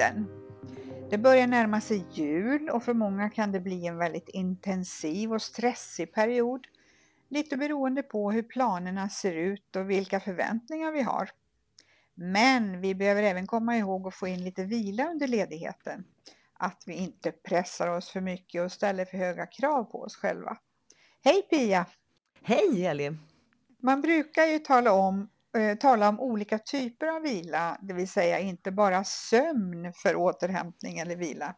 Modig-podden. Det börjar närma sig jul och för många kan det bli en väldigt intensiv och stressig period. Lite beroende på hur planerna ser ut och vilka förväntningar vi har. Men vi behöver även komma ihåg att få in lite vila under ledigheten. Att vi inte pressar oss för mycket och ställer för höga krav på oss själva. Hej Pia! Hej Elin! Man brukar ju tala om eh, tala om olika typer av vila, det vill säga inte bara sömn för återhämtning eller vila.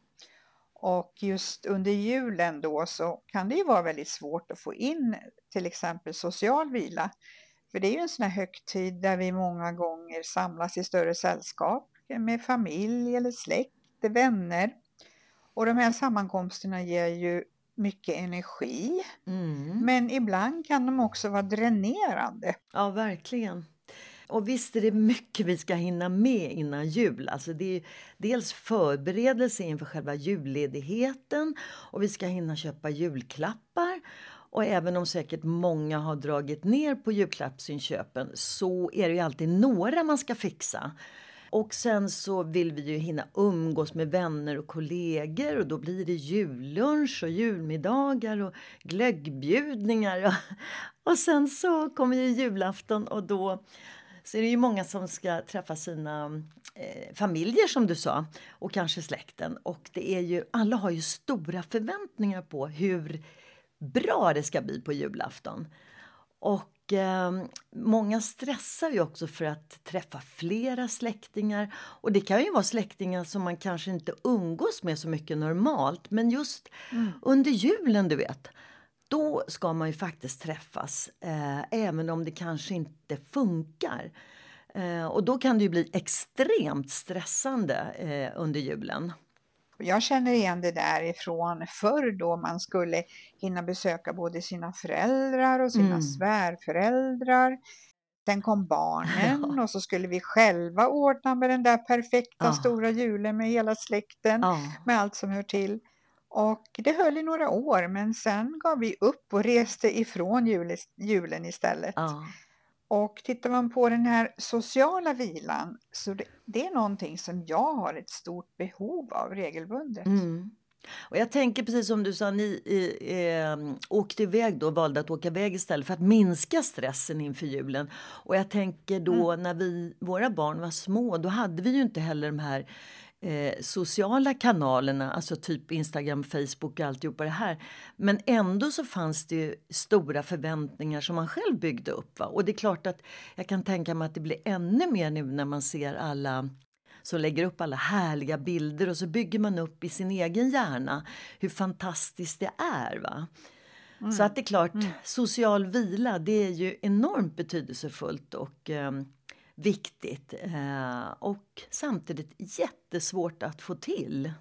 Och just under julen då så kan det ju vara väldigt svårt att få in till exempel social vila. För det är ju en sån här högtid där vi många gånger samlas i större sällskap med familj eller släkt, vänner. Och de här sammankomsterna ger ju mycket energi. Mm. Men ibland kan de också vara dränerande. Ja, verkligen. Och visst är det mycket vi ska hinna med innan jul. Alltså det är dels förberedelse inför själva julledigheten och vi ska hinna köpa julklappar. Och även om säkert många har dragit ner på julklappsinköpen så är det ju alltid några man ska fixa. Och sen så vill vi ju hinna umgås med vänner och kollegor och då blir det jullunch och julmiddagar och glöggbjudningar. Och, och sen så kommer ju julafton och då så är det ju många som ska träffa sina eh, familjer som du sa och kanske släkten. Och det är ju, alla har ju stora förväntningar på hur bra det ska bli på julafton. Och eh, många stressar ju också för att träffa flera släktingar. Och det kan ju vara släktingar som man kanske inte umgås med så mycket normalt. Men just Mm. under julen, du vet. Då ska man ju faktiskt träffas, eh, även om det kanske inte funkar. Eh, och då kan det ju bli extremt stressande eh, under julen. Jag känner igen det där ifrån förr då man skulle hinna besöka både sina föräldrar och sina Mm. svärföräldrar. Sen kom barnen och så skulle vi själva ordna med den där perfekta Ja. stora julen med hela släkten, Ja. med allt som hör till. Och det höll i några år men sen gav vi upp och reste ifrån jul, julen istället. Ja. Och tittar man på den här sociala vilan så det, det är någonting som jag har ett stort behov av regelbundet. Mm. Och jag tänker precis som du sa, ni eh, eh, åkte iväg då, valde att åka iväg istället för att minska stressen inför julen. Och jag tänker då när vi, våra barn var små, då hade vi ju inte heller de här eh, sociala kanalerna, alltså typ Instagram, Facebook och alltihopa det här. Men ändå så fanns det stora förväntningar som man själv byggde upp. Va? Och det är klart att jag kan tänka mig att det blir ännu mer nu när man ser alla som lägger upp alla härliga bilder och så bygger man upp i sin egen hjärna hur fantastiskt det är. Va? Så att det är klart, social vila det är ju enormt betydelsefullt och eh, viktigt eh, och samtidigt jättesvårt att få till.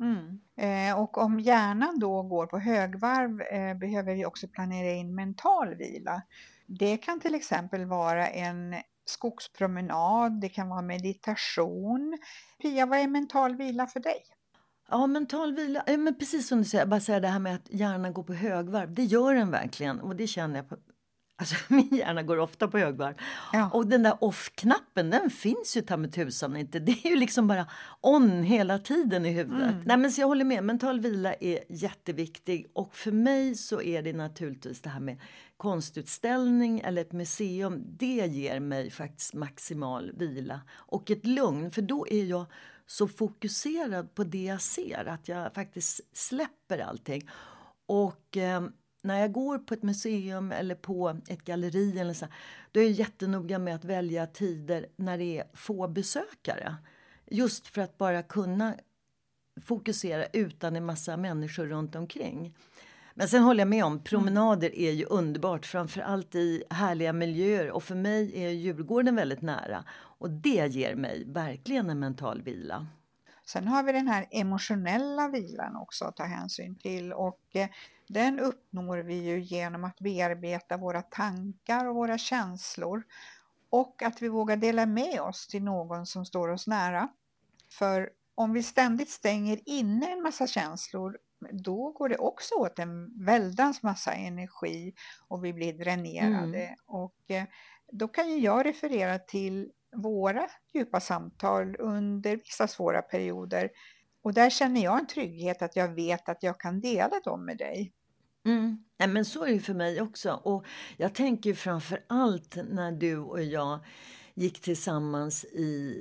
Mm. Eh, och om hjärnan då går på högvarv eh, behöver vi också planera in mental vila. Det kan till exempel vara en skogspromenad, det kan vara meditation. Pia, vad är mental vila för dig? Ja, mental vila, ja, men precis som du säger, bara säga det här med att hjärnan går på högvarv, det gör den verkligen och det känner jag på Alltså min hjärna går ofta på högvarv. Ja. Och den där off-knappen den finns ju ta med tusan inte. Det är ju liksom bara on hela tiden i huvudet. Mm. Nej men så jag håller med, mental vila är jätteviktig. Och för mig så är det naturligtvis det här med konstutställning eller ett museum. Det ger mig faktiskt maximal vila och ett lugn. För då är jag så fokuserad på det jag ser att jag faktiskt släpper allting. Och eh, när jag går på ett museum eller på ett galleri eller så, då är jag jättenoga med att välja tider när det är få besökare. Just för att bara kunna fokusera utan en massa människor runt omkring. Men sen håller jag med om, promenader är ju underbart, framförallt i härliga miljöer. Och för mig är Djurgården väldigt nära. Och det ger mig verkligen en mental vila. Sen har vi den här emotionella vilan också att ta hänsyn till och eh, den uppnår vi ju genom att bearbeta våra tankar och våra känslor och att vi vågar dela med oss till någon som står oss nära. För om vi ständigt stänger inne en massa känslor då går det också åt en väldans massa energi och vi blir dränerade. Mm. Och eh, då kan ju jag referera till våra djupa samtal under vissa svåra perioder. Och där känner jag en trygghet att jag vet att jag kan dela dem med dig. Mm. Nej, men så är det för mig också. Och jag tänker framför allt när du och jag gick tillsammans i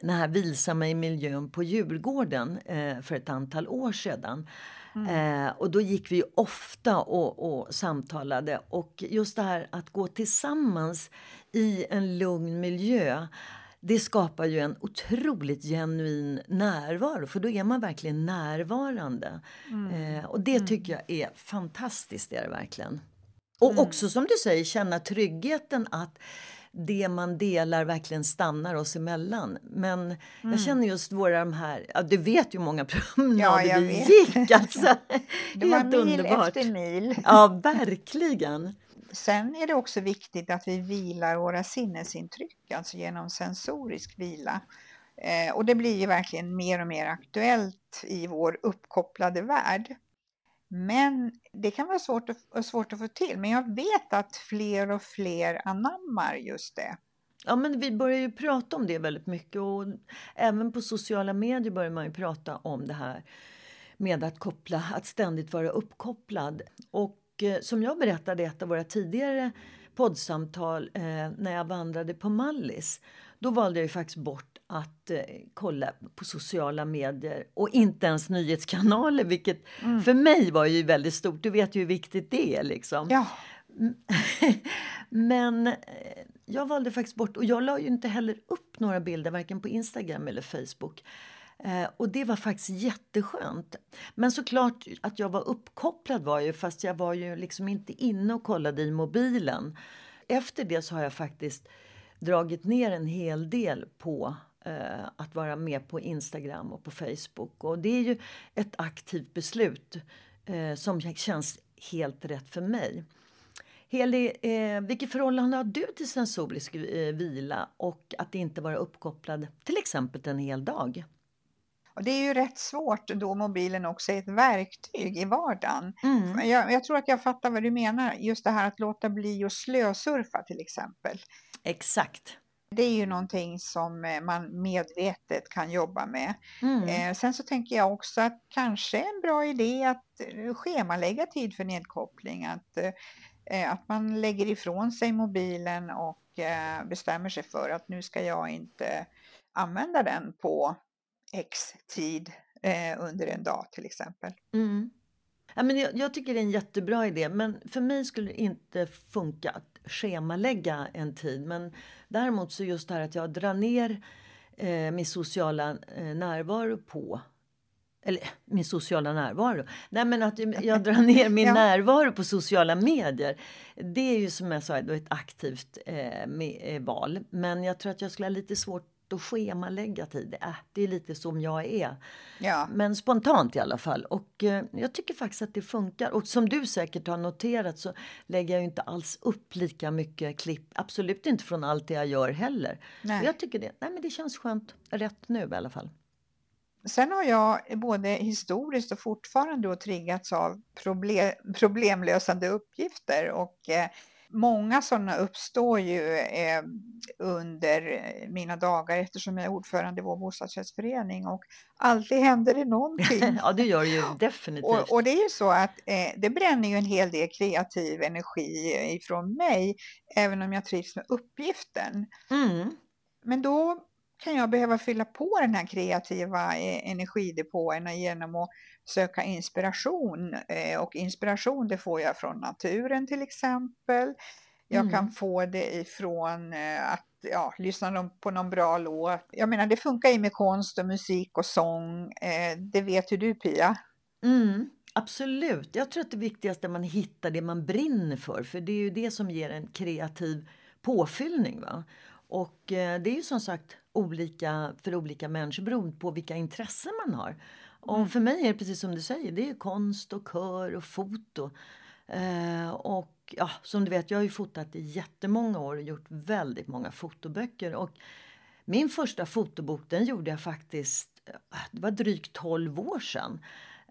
den här vilsamma i miljön på Djurgården eh, för ett antal år sedan. Eh, och då gick vi ofta och, och samtalade. Och just det här att gå tillsammans i en lugn miljö det skapar ju en otroligt genuin närvaro för då är man verkligen närvarande. Eh, och det tycker jag är fantastiskt, är det verkligen. Och också som du säger, känna tryggheten att det man delar verkligen stannar oss emellan. Men jag känner just våra de här, ja, du vet ju hur många promenader jag vi vet. gick alltså. Det var Helt mil underbart. efter mil. Ja, verkligen. Sen är det också viktigt att vi vilar våra sinnesintryck, alltså genom sensorisk vila. Eh, och det blir ju verkligen mer och mer aktuellt i vår uppkopplade värld. Men det kan vara svårt att, svårt att få till. Men jag vet att fler och fler anammar just det. Ja, men vi börjar ju prata om det väldigt mycket och även på sociala medier börjar man ju prata om det här med att koppla, att ständigt vara uppkopplad. Och eh, som jag berättade i ett av våra tidigare poddsamtal eh, när jag vandrade på Mallis, då valde jag faktiskt bort att eh, kolla på sociala medier och inte ens nyhetskanaler, vilket för mig var ju väldigt stort. Du vet ju hur viktigt det är liksom. Ja, Men eh, jag valde faktiskt bort, och jag la ju inte heller upp några bilder varken på Instagram eller Facebook. Eh, och det var faktiskt jätteskönt. Men såklart att jag var uppkopplad var ju, fast jag var ju liksom inte inne och kollade i mobilen. Efter det så har jag faktiskt dragit ner en hel del på eh, att vara med på Instagram och på Facebook. Och det är ju ett aktivt beslut eh, som känns helt rätt för mig. Heli, eh, vilket förhållande har du till sensorisk eh, vila och att inte vara uppkopplad till exempel en hel dag? Och det är ju rätt svårt då mobilen också är ett verktyg i vardagen. Mm. Jag, jag tror att jag fattar vad du menar, just det här att låta bli att slösurfa till exempel. Exakt. Det är ju någonting som eh, man medvetet kan jobba med. Mm. Eh, sen så tänker jag också att kanske en bra idé att eh, schemalägga tid för nedkoppling. Att, eh, att man lägger ifrån sig mobilen och eh, bestämmer sig för att nu ska jag inte använda den på X tid eh, under en dag till exempel. Mm. Ja, men jag, jag tycker det är en jättebra idé, men för mig skulle det inte funka att schemalägga en tid. Men däremot så just det här att jag drar ner eh, min sociala eh, närvaro på eller min sociala närvaro. Nej men att jag drar ner min Ja. närvaro på sociala medier. Det är ju som jag sa då ett aktivt eh, med, eh, val. Men jag tror att jag skulle ha lite svårt att schemalägga tid. Äh, det är lite som jag är. Ja, Men spontant i alla fall. Och eh, jag tycker faktiskt att det funkar. Och som du säkert har noterat så lägger jag inte alls upp lika mycket klipp. Absolut inte från allt det jag gör heller. Nej. Jag tycker det, nej men det känns skönt. Rätt nu i alla fall. Sen har jag både historiskt och fortfarande då triggats av problem, problemlösande uppgifter och eh, Många sådana uppstår ju eh, under mina dagar eftersom jag är ordförande i vår bostadsrättsförening och alltid händer det någonting. ja, det gör det ju definitivt. Och, och det är ju så att eh, det bränner ju en hel del kreativ energi ifrån mig, även om jag trivs med uppgiften. Mm. Men då kan jag behöva fylla på den här kreativa eh, energidepåerna genom att söka inspiration. Eh, och inspiration det får jag från naturen till exempel. Jag mm. kan få det ifrån eh, att ja, lyssna på någon bra låt. Jag menar det funkar ju med konst och musik och sång. Det vet ju du Pia. Mm. Absolut. Jag tror att det viktigaste är att man hittar det man brinner för. För det är ju det som ger en kreativ påfyllning. Va? Och eh, det är ju som sagt olika för olika människor beroende på vilka intressen man har. Och mm. för mig är det precis som du säger, det är konst och kör och foto. Eh, och ja, som du vet, jag har ju fotat i jättemånga år och gjort väldigt många fotoböcker. Och min första fotobok den gjorde jag faktiskt, eh, det var drygt 12 år sedan.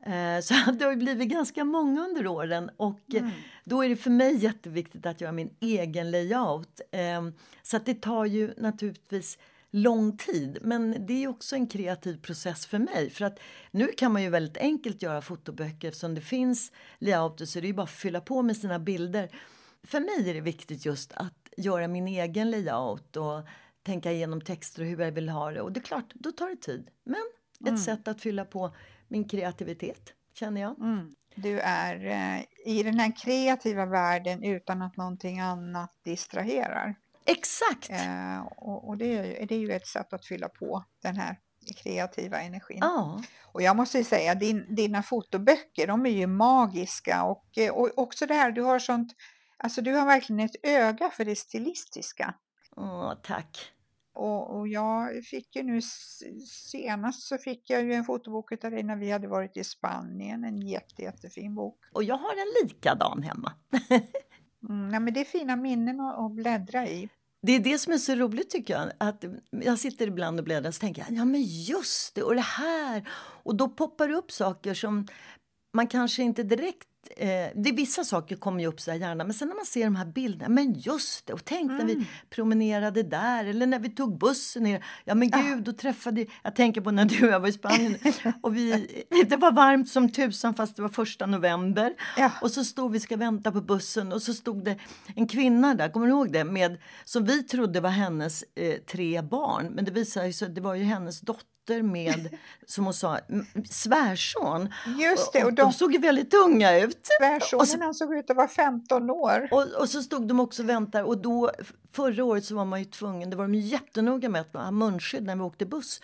Eh, så det har blivit ganska många under åren och eh, mm. då är det för mig jätteviktigt att göra min egen layout. Ehm, så att det tar ju naturligtvis lång tid men det är också en kreativ process för mig. För att nu kan man ju väldigt enkelt göra fotoböcker eftersom det finns layouter så det är bara att fylla på med sina bilder. För mig är det viktigt just att göra min egen layout och tänka igenom texter och hur jag vill ha det. Och det är klart, då tar det tid. Men ett mm. sätt att fylla på min kreativitet, känner jag. Mm. Du är eh, i den här kreativa världen utan att någonting annat distraherar. Exakt! Eh, och, och det, är, det är ju ett sätt att fylla på den här kreativa energin. Ja. Och jag måste säga, din, dina fotoböcker, de är ju magiska och, eh, och också det här, du har sånt, alltså du har verkligen ett öga för det stilistiska. Åh, tack! Och, och, jag fick ju nu senast så fick jag ju en fotobok av dig när vi hade varit i Spanien. En jätte, jättefin bok. Och jag har en likadan hemma. mm, ja, men det är fina minnen att, att bläddra i. Det är det som är så roligt tycker jag. Att jag sitter ibland och bläddrar och tänker ja men just det och det här. Och då poppar det upp saker som man kanske inte direkt eh, det, vissa saker kommer ju upp så gärna, men sen när man ser de här bilderna, men just det, och tänk mm. när vi mm. promenerade där, eller när vi tog bussen ner. Ja men gud, ja. då träffade jag tänker på när du och jag var i Spanien, och vi, det var varmt som tusan fast det var första november. Ja. Och så stod vi ska vänta på bussen och så stod det en kvinna där, kommer du ihåg det? Med, som vi trodde var hennes eh, tre barn, men det visade sig att det var ju hennes dotter dotter med, som hon sa, svärson. Just det. Och, de, de såg väldigt unga ut. Svärsonen såg ut att vara 15 år. Och, och så stod de också och väntade. Och då, förra året så var man ju tvungen, det var de jättenoga med att ha munskydd när vi åkte buss.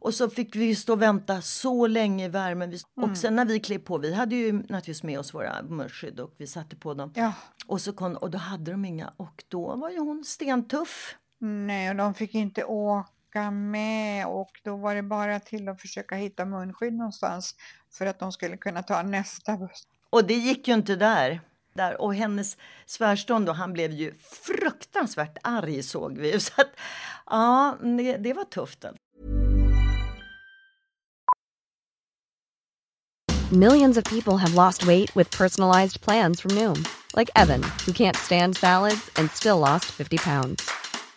Och så fick vi stå och vänta så länge i värmen. Mm. Och sen när vi klev på, vi hade ju naturligtvis med oss våra munskydd och vi satte på dem. Ja. Och, så kom, och då hade de inga och då var ju hon stentuff. Nej, och de fick inte åka åka med och då var det bara till att försöka hitta munskydd någonstans för att de skulle kunna ta nästa buss. Och det gick ju inte där. där. Och hennes svärson då, han blev ju fruktansvärt arg såg vi. Så att, ja, det, det var tufft. Millions of people have lost weight with personalized plans from Noom. Like Evan, who can't stand salads and still lost 50 pounds.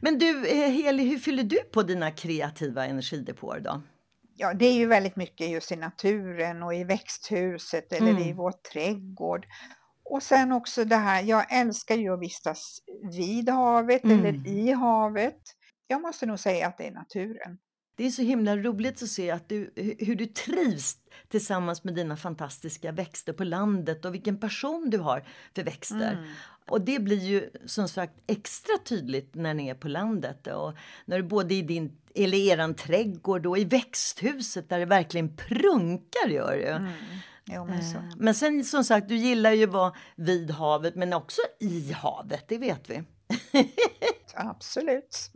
Men du, eh, Heli, hur fyller du på dina kreativa energidepåer då? Ja, det är ju väldigt mycket just i naturen och i växthuset eller Mm. i vår trädgård. Och sen också det här, jag älskar ju att vistas vid havet Mm. eller i havet. Jag måste nog säga att det är naturen. Det är så himla roligt att se att du, hu- hur du trivs tillsammans med dina fantastiska växter på landet och vilken passion du har för växter. Mm. Och det blir ju som sagt extra tydligt när ni är på landet och när du både i din eller eran trädgård och i växthuset där det verkligen prunkar gör det. Mm. Jo, men så. Eh, Men sen som sagt, du gillar ju att vara vid havet men också i havet, det vet vi. Absolut.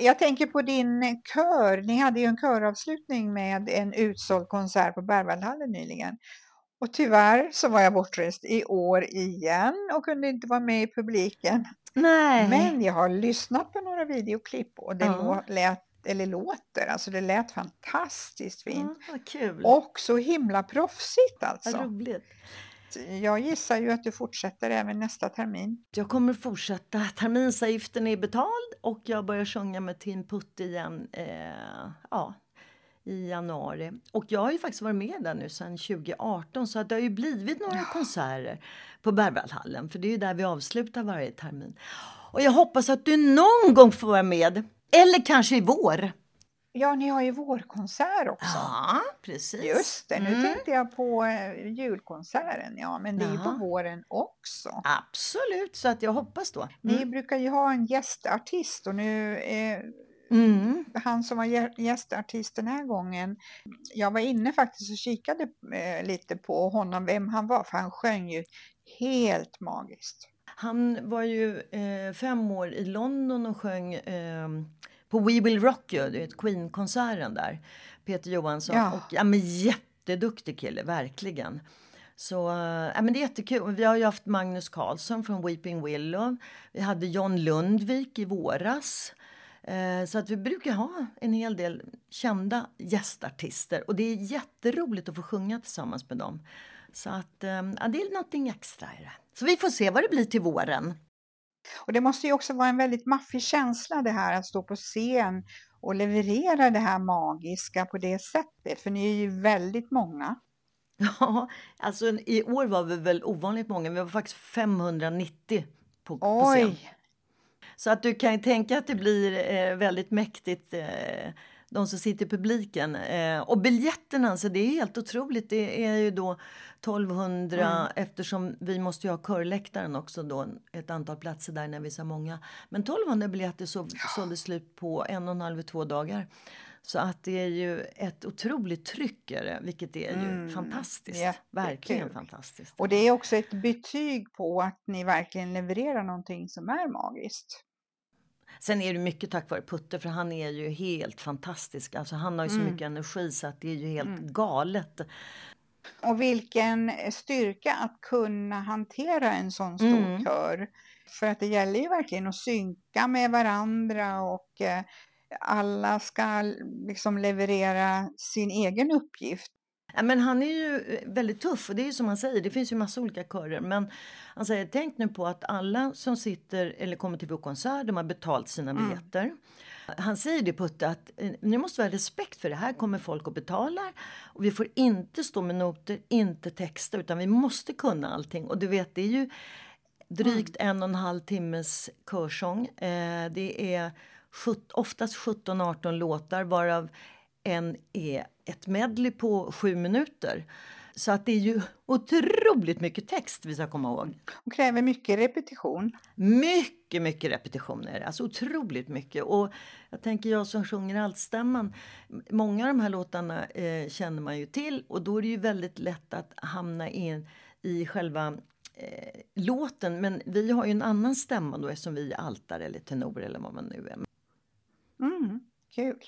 Jag tänker på din kör. Ni hade ju en köravslutning med en utsåld konsert på Berwaldhallen nyligen. Och tyvärr så var jag bortrest i år igen och kunde inte vara med i publiken. Nej. Men jag har lyssnat på några videoklipp och det Ja. lät, eller låter, alltså det lät fantastiskt fint. Ja. Och så himla proffsigt alltså. roligt. Jag gissar ju att du fortsätter även nästa termin. Jag kommer fortsätta. Terminsavgiften är betald och jag börjar sjunga med Team Putt igen eh, ja, i januari. Och jag har ju faktiskt varit med där nu sedan 2018 så att det har ju blivit några konserter på Berwaldhallen för det är ju där vi avslutar varje termin. Och jag hoppas att du någon gång får vara med. Eller kanske i vår. Ja, ni har ju vårkonsert också. Ja, precis. Just det, nu Mm. tänkte jag på eh, julkonserten, ja, men det är ju på Ja. våren också. Absolut, så att jag hoppas då. Ni brukar ju ha en gästartist och nu eh, Mm. han som var gä- gästartist den här gången, jag var inne faktiskt och kikade eh, lite på honom, vem han var, för han sjöng ju helt magiskt. Han var ju eh, fem år i London och sjöng eh, på We Will Rock You, du vet Queen-konserten där. Peter Johansson. Ja. Och, ja, men jätteduktig kille, verkligen. Så ja, men det är jättekul. Vi har ju haft Magnus Carlsson från Weeping Willow. Vi hade John Lundvik i våras. Eh, Så att vi brukar ha en hel del kända gästartister och det är jätteroligt att få sjunga tillsammans med dem. Så att eh, ja, det är någonting extra i det. Så vi får se vad det blir till våren. Och det måste ju också vara en väldigt maffig känsla det här att stå på scen och leverera det här magiska på det sättet, för ni är ju väldigt många. Ja, alltså i år var vi väl ovanligt många. Vi var faktiskt 590 på, på scen. Så att du kan ju tänka att det blir eh, väldigt mäktigt, eh, de som sitter i publiken. Eh, och biljetterna, alltså det är helt otroligt. Det är ju då 1200 eftersom vi måste ju ha körläktaren också då, ett antal platser där när vi är så många. Men 1200 biljetter så, sålde slut på en och en halv, två dagar. Så att det är ju ett otroligt tryck, vilket är ju Mm, fantastiskt. jättekul. Verkligen fantastiskt. Och det är också ett betyg på att ni verkligen levererar någonting som är magiskt. Sen är det mycket tack vare Putte för han är ju helt fantastisk. Alltså han har ju så Mm. mycket energi så att det är ju helt galet. Och vilken styrka att kunna hantera en sån stor Mm. kör. För att det gäller ju verkligen att synka med varandra och eh, alla ska liksom leverera sin egen uppgift. Ja, men han är ju eh, väldigt tuff och det är ju som han säger, det finns ju massa olika körer. Men han säger, tänk nu på att alla som sitter eller kommer till vår konsert, de har betalt sina biljetter. Han säger det Putte att eh, ni måste ha respekt för det här kommer folk och betalar. Och vi får inte stå med noter, inte texta utan vi måste kunna allting. Och du vet det är ju drygt en och en halv timmes körsång. Eh, det är oftast 17-18 låtar varav en är ett medley på sju minuter. Så att det är ju otroligt mycket text vi ska komma ihåg. Och kräver mycket repetition. Mycket, mycket repetitioner. Alltså otroligt mycket. Och jag tänker jag som sjunger altstämman. Många av de här låtarna eh, känner man ju till och då är det ju väldigt lätt att hamna in i själva eh, låten. Men vi har ju en annan stämma då eftersom vi är altare eller tenor eller vad man nu är. Mm, kul.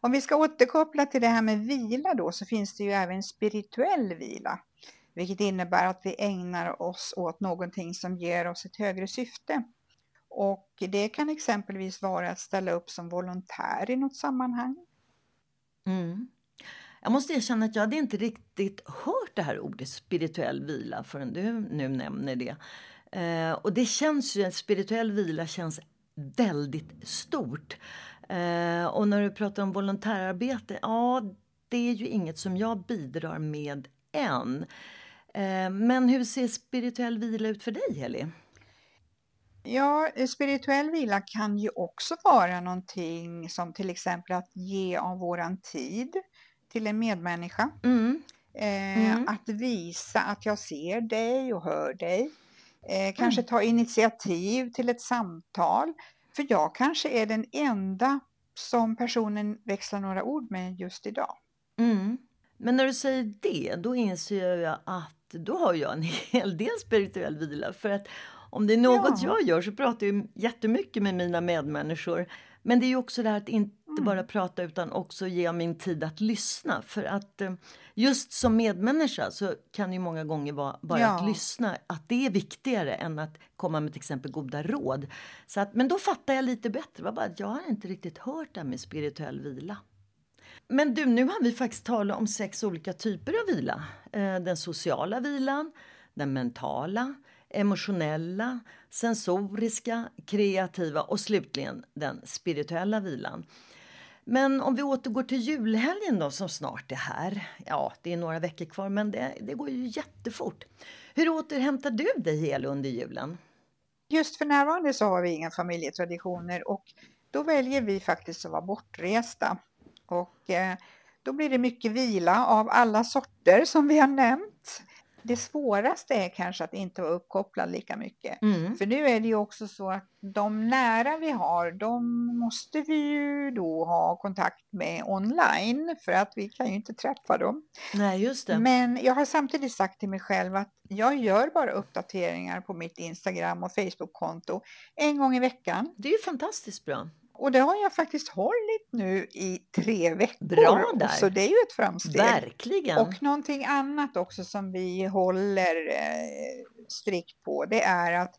Om vi ska återkoppla till det här med vila då så finns det ju även spirituell vila. vilket innebär att vi ägnar oss åt någonting som ger oss ett högre syfte. Och det kan exempelvis vara att ställa upp som volontär i något sammanhang. Mm. Jag måste erkänna att jag hade inte riktigt hört det här ordet spirituell vila förrän du nu nämner det. Eh, och det känns ju, spirituell vila känns väldigt stort. Eh, och när du pratar om volontärarbete, ja det är ju inget som jag bidrar med än. Eh, men hur ser spirituell vila ut för dig Heli? Ja, spirituell vila kan ju också vara någonting som till exempel att ge av våran tid till en medmänniska. Mm. Eh, mm. Att visa att jag ser dig och hör dig. Eh, kanske mm. ta initiativ till ett samtal. För jag kanske är den enda som personen växlar några ord med just idag. Mm. Men när du säger det, då inser jag att då har jag en hel del spirituell vila. För att om det är något ja. jag gör så pratar jag jättemycket med mina medmänniskor. Men det är också det här att inte mm. bara prata utan också ge min tid att lyssna. För att eh, just som medmänniska så kan det ju många gånger vara bara ja. att lyssna. Att det är viktigare än att komma med till exempel goda råd. Så att, men då fattar jag lite bättre. Det var bara att jag har inte riktigt hört det här med spirituell vila. Men du, nu har vi faktiskt talat om sex olika typer av vila. Eh, den sociala vilan, den mentala, emotionella, sensoriska, kreativa och slutligen den spirituella vilan. Men om vi återgår till julhelgen då som snart är här. Ja, det är några veckor kvar men det, det går ju jättefort. Hur återhämtar du dig hel under julen? Just för närvarande så har vi inga familjetraditioner och då väljer vi faktiskt att vara bortresta. Och eh, då blir det mycket vila av alla sorter som vi har nämnt det svåraste är kanske att inte vara uppkopplad lika mycket. Mm. För nu är det ju också så att de nära vi har, de måste vi ju då ha kontakt med online för att vi kan ju inte träffa dem. Nej, just det. Men jag har samtidigt sagt till mig själv att jag gör bara uppdateringar på mitt Instagram och Facebook-konto en gång i veckan. Det är ju fantastiskt bra. Och det har jag faktiskt hållit nu i tre veckor. Bra. Så det är ju ett framsteg. Verkligen. Och någonting annat också som vi håller eh, strikt på det är att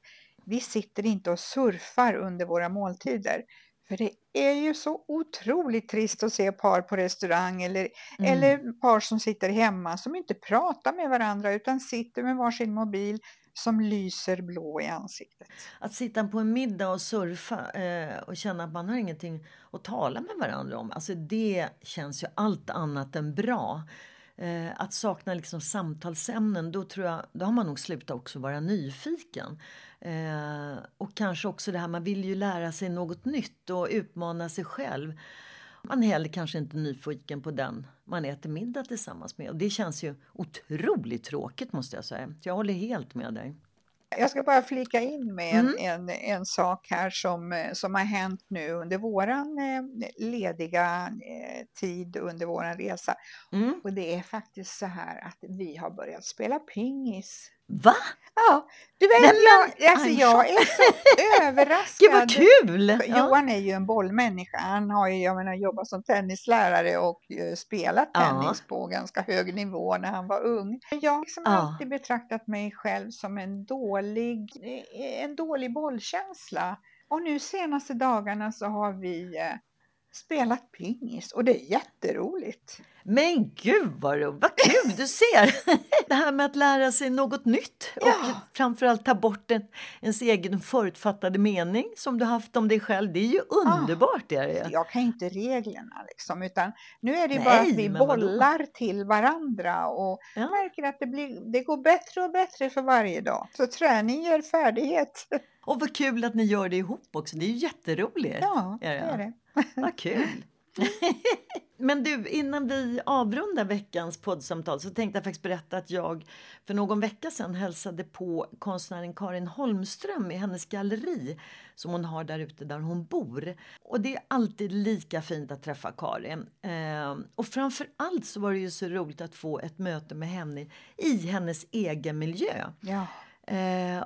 vi sitter inte och surfar under våra måltider. För det är ju så otroligt trist att se par på restaurang eller, mm. eller par som sitter hemma som inte pratar med varandra utan sitter med varsin mobil som lyser blå i ansiktet. Att sitta på en middag och surfa eh, och känna att man har ingenting att tala med varandra om. Alltså det känns ju allt annat än bra. Eh, att sakna liksom samtalsämnen, då, tror jag, då har man nog slutat också vara nyfiken. Eh, och kanske också det här, man vill ju lära sig något nytt och utmana sig själv. Man är heller kanske inte nyfiken på den man äter middag tillsammans med. Och det känns ju otroligt tråkigt måste jag säga. Jag håller helt med dig. Jag ska bara flika in med mm. en, en, sak här som, som har hänt nu under våran eh, lediga eh, tid under våran resa. Mm. Och det är faktiskt så här att vi har börjat spela pingis. Va? Ja, du vet, Nej, jag, alltså, jag är så överraskad. Gud vad kul! Johan är ju en bollmänniska. Han har ju, jag menar, jobbat som tennislärare och uh, spelat tennis ja. på ganska hög nivå när han var ung. Jag har liksom ja. alltid betraktat mig själv som en dålig, eh, en dålig bollkänsla. Och nu senaste dagarna så har vi uh, spelat pingis och det är jätteroligt. Men gud vad, vad kul du ser! Det här med att lära sig något nytt och ja. framförallt ta bort en, ens egen förutfattade mening som du haft om dig själv. Det är ju underbart! Ja. Är det. Jag kan inte reglerna liksom, utan nu är det Nej, bara att vi bollar vadå? till varandra och ja. märker att det, blir, det går bättre och bättre för varje dag. Så träning ger färdighet. Och vad kul att ni gör det ihop också. Det är ju jätteroligt. Ja, det är det. Vad kul! Men du, innan vi avrundar veckans poddsamtal så tänkte jag faktiskt berätta att jag för någon vecka sedan hälsade på konstnären Karin Holmström i hennes galleri som hon har där ute där hon bor. Och det är alltid lika fint att träffa Karin. Eh, och framför allt så var det ju så roligt att få ett möte med henne i hennes egen miljö. Ja. Eh,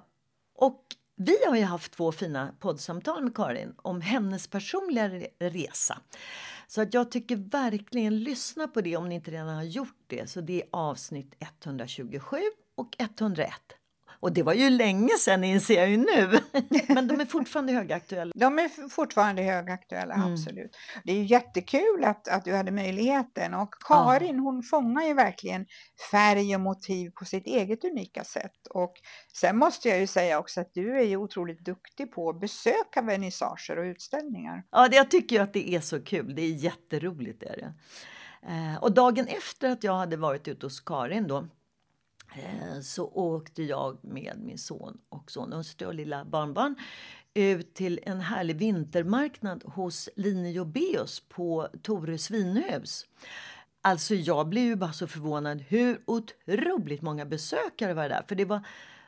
och vi har ju haft två fina poddsamtal med Karin om hennes personliga resa. Så att jag tycker verkligen lyssna på det om ni inte redan har gjort det. Så det är avsnitt 127 och 101. Och det var ju länge sedan inser jag ju nu. Men de är fortfarande högaktuella. De är fortfarande högaktuella, mm. absolut. Det är jättekul att, att du hade möjligheten och Karin ja. hon fångar ju verkligen färg och motiv på sitt eget unika sätt. Och sen måste jag ju säga också att du är ju otroligt duktig på att besöka vernissager och utställningar. Ja, jag tycker ju att det är så kul. Det är jätteroligt. Är det. Eh, och dagen efter att jag hade varit ute hos Karin då så åkte jag med min son och sonhustru och lilla barnbarn ut till en härlig vintermarknad hos Line Jobeus på Torö svinhus. Alltså jag blev ju bara så förvånad hur otroligt många besökare var där. För det var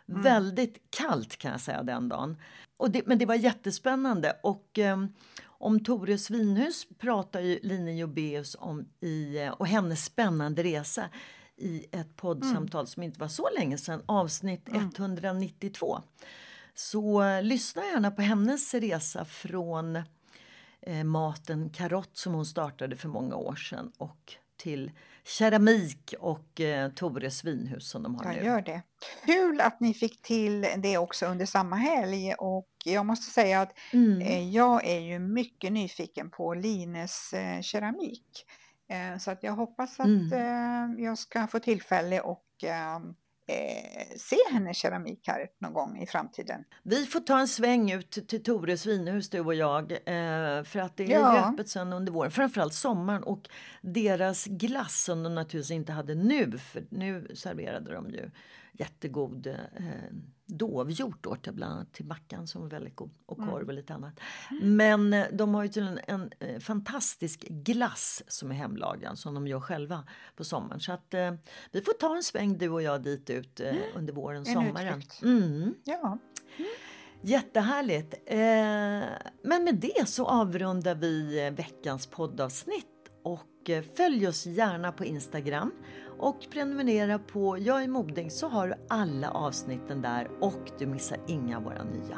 mm. väldigt kallt kan jag säga den dagen. Och det, men det var jättespännande. Och eh, om Torö svinhus pratar ju Line Jobeus om i, eh, och hennes spännande resa i ett poddsamtal mm. som inte var så länge sedan, avsnitt mm. 192. Så eh, lyssna gärna på hennes resa från eh, maten Karott som hon startade för många år sedan och till keramik och eh, Tore svinhus som de har jag nu. Gör det. Kul att ni fick till det också under samma helg och jag måste säga att mm. eh, jag är ju mycket nyfiken på Lines eh, keramik. Eh, så att jag hoppas att mm. Eh, jag ska få tillfälle och eh, se hennes keramik här någon gång i framtiden. Vi får ta en sväng ut till Tores vinhus du och jag för att det är ja. öppet sen under våren, framförallt sommaren och deras glass som de naturligtvis inte hade nu för nu serverade de ju jättegod eh, dovhjort då till bland annat till mackan som var väldigt god och korv och lite annat. Men eh, de har ju till en, en, eh, fantastisk glass som är hemlagad som de gör själva på sommaren. Så att eh, vi får ta en sväng du och jag dit ut eh, under våren, sommaren. Mm. Ja. Mm. Jättehärligt! Eh, men med det så avrundar vi eh, veckans poddavsnitt och eh, följ oss gärna på Instagram och prenumerera på Jag är modig så har du alla avsnitten där och du missar inga av våra nya.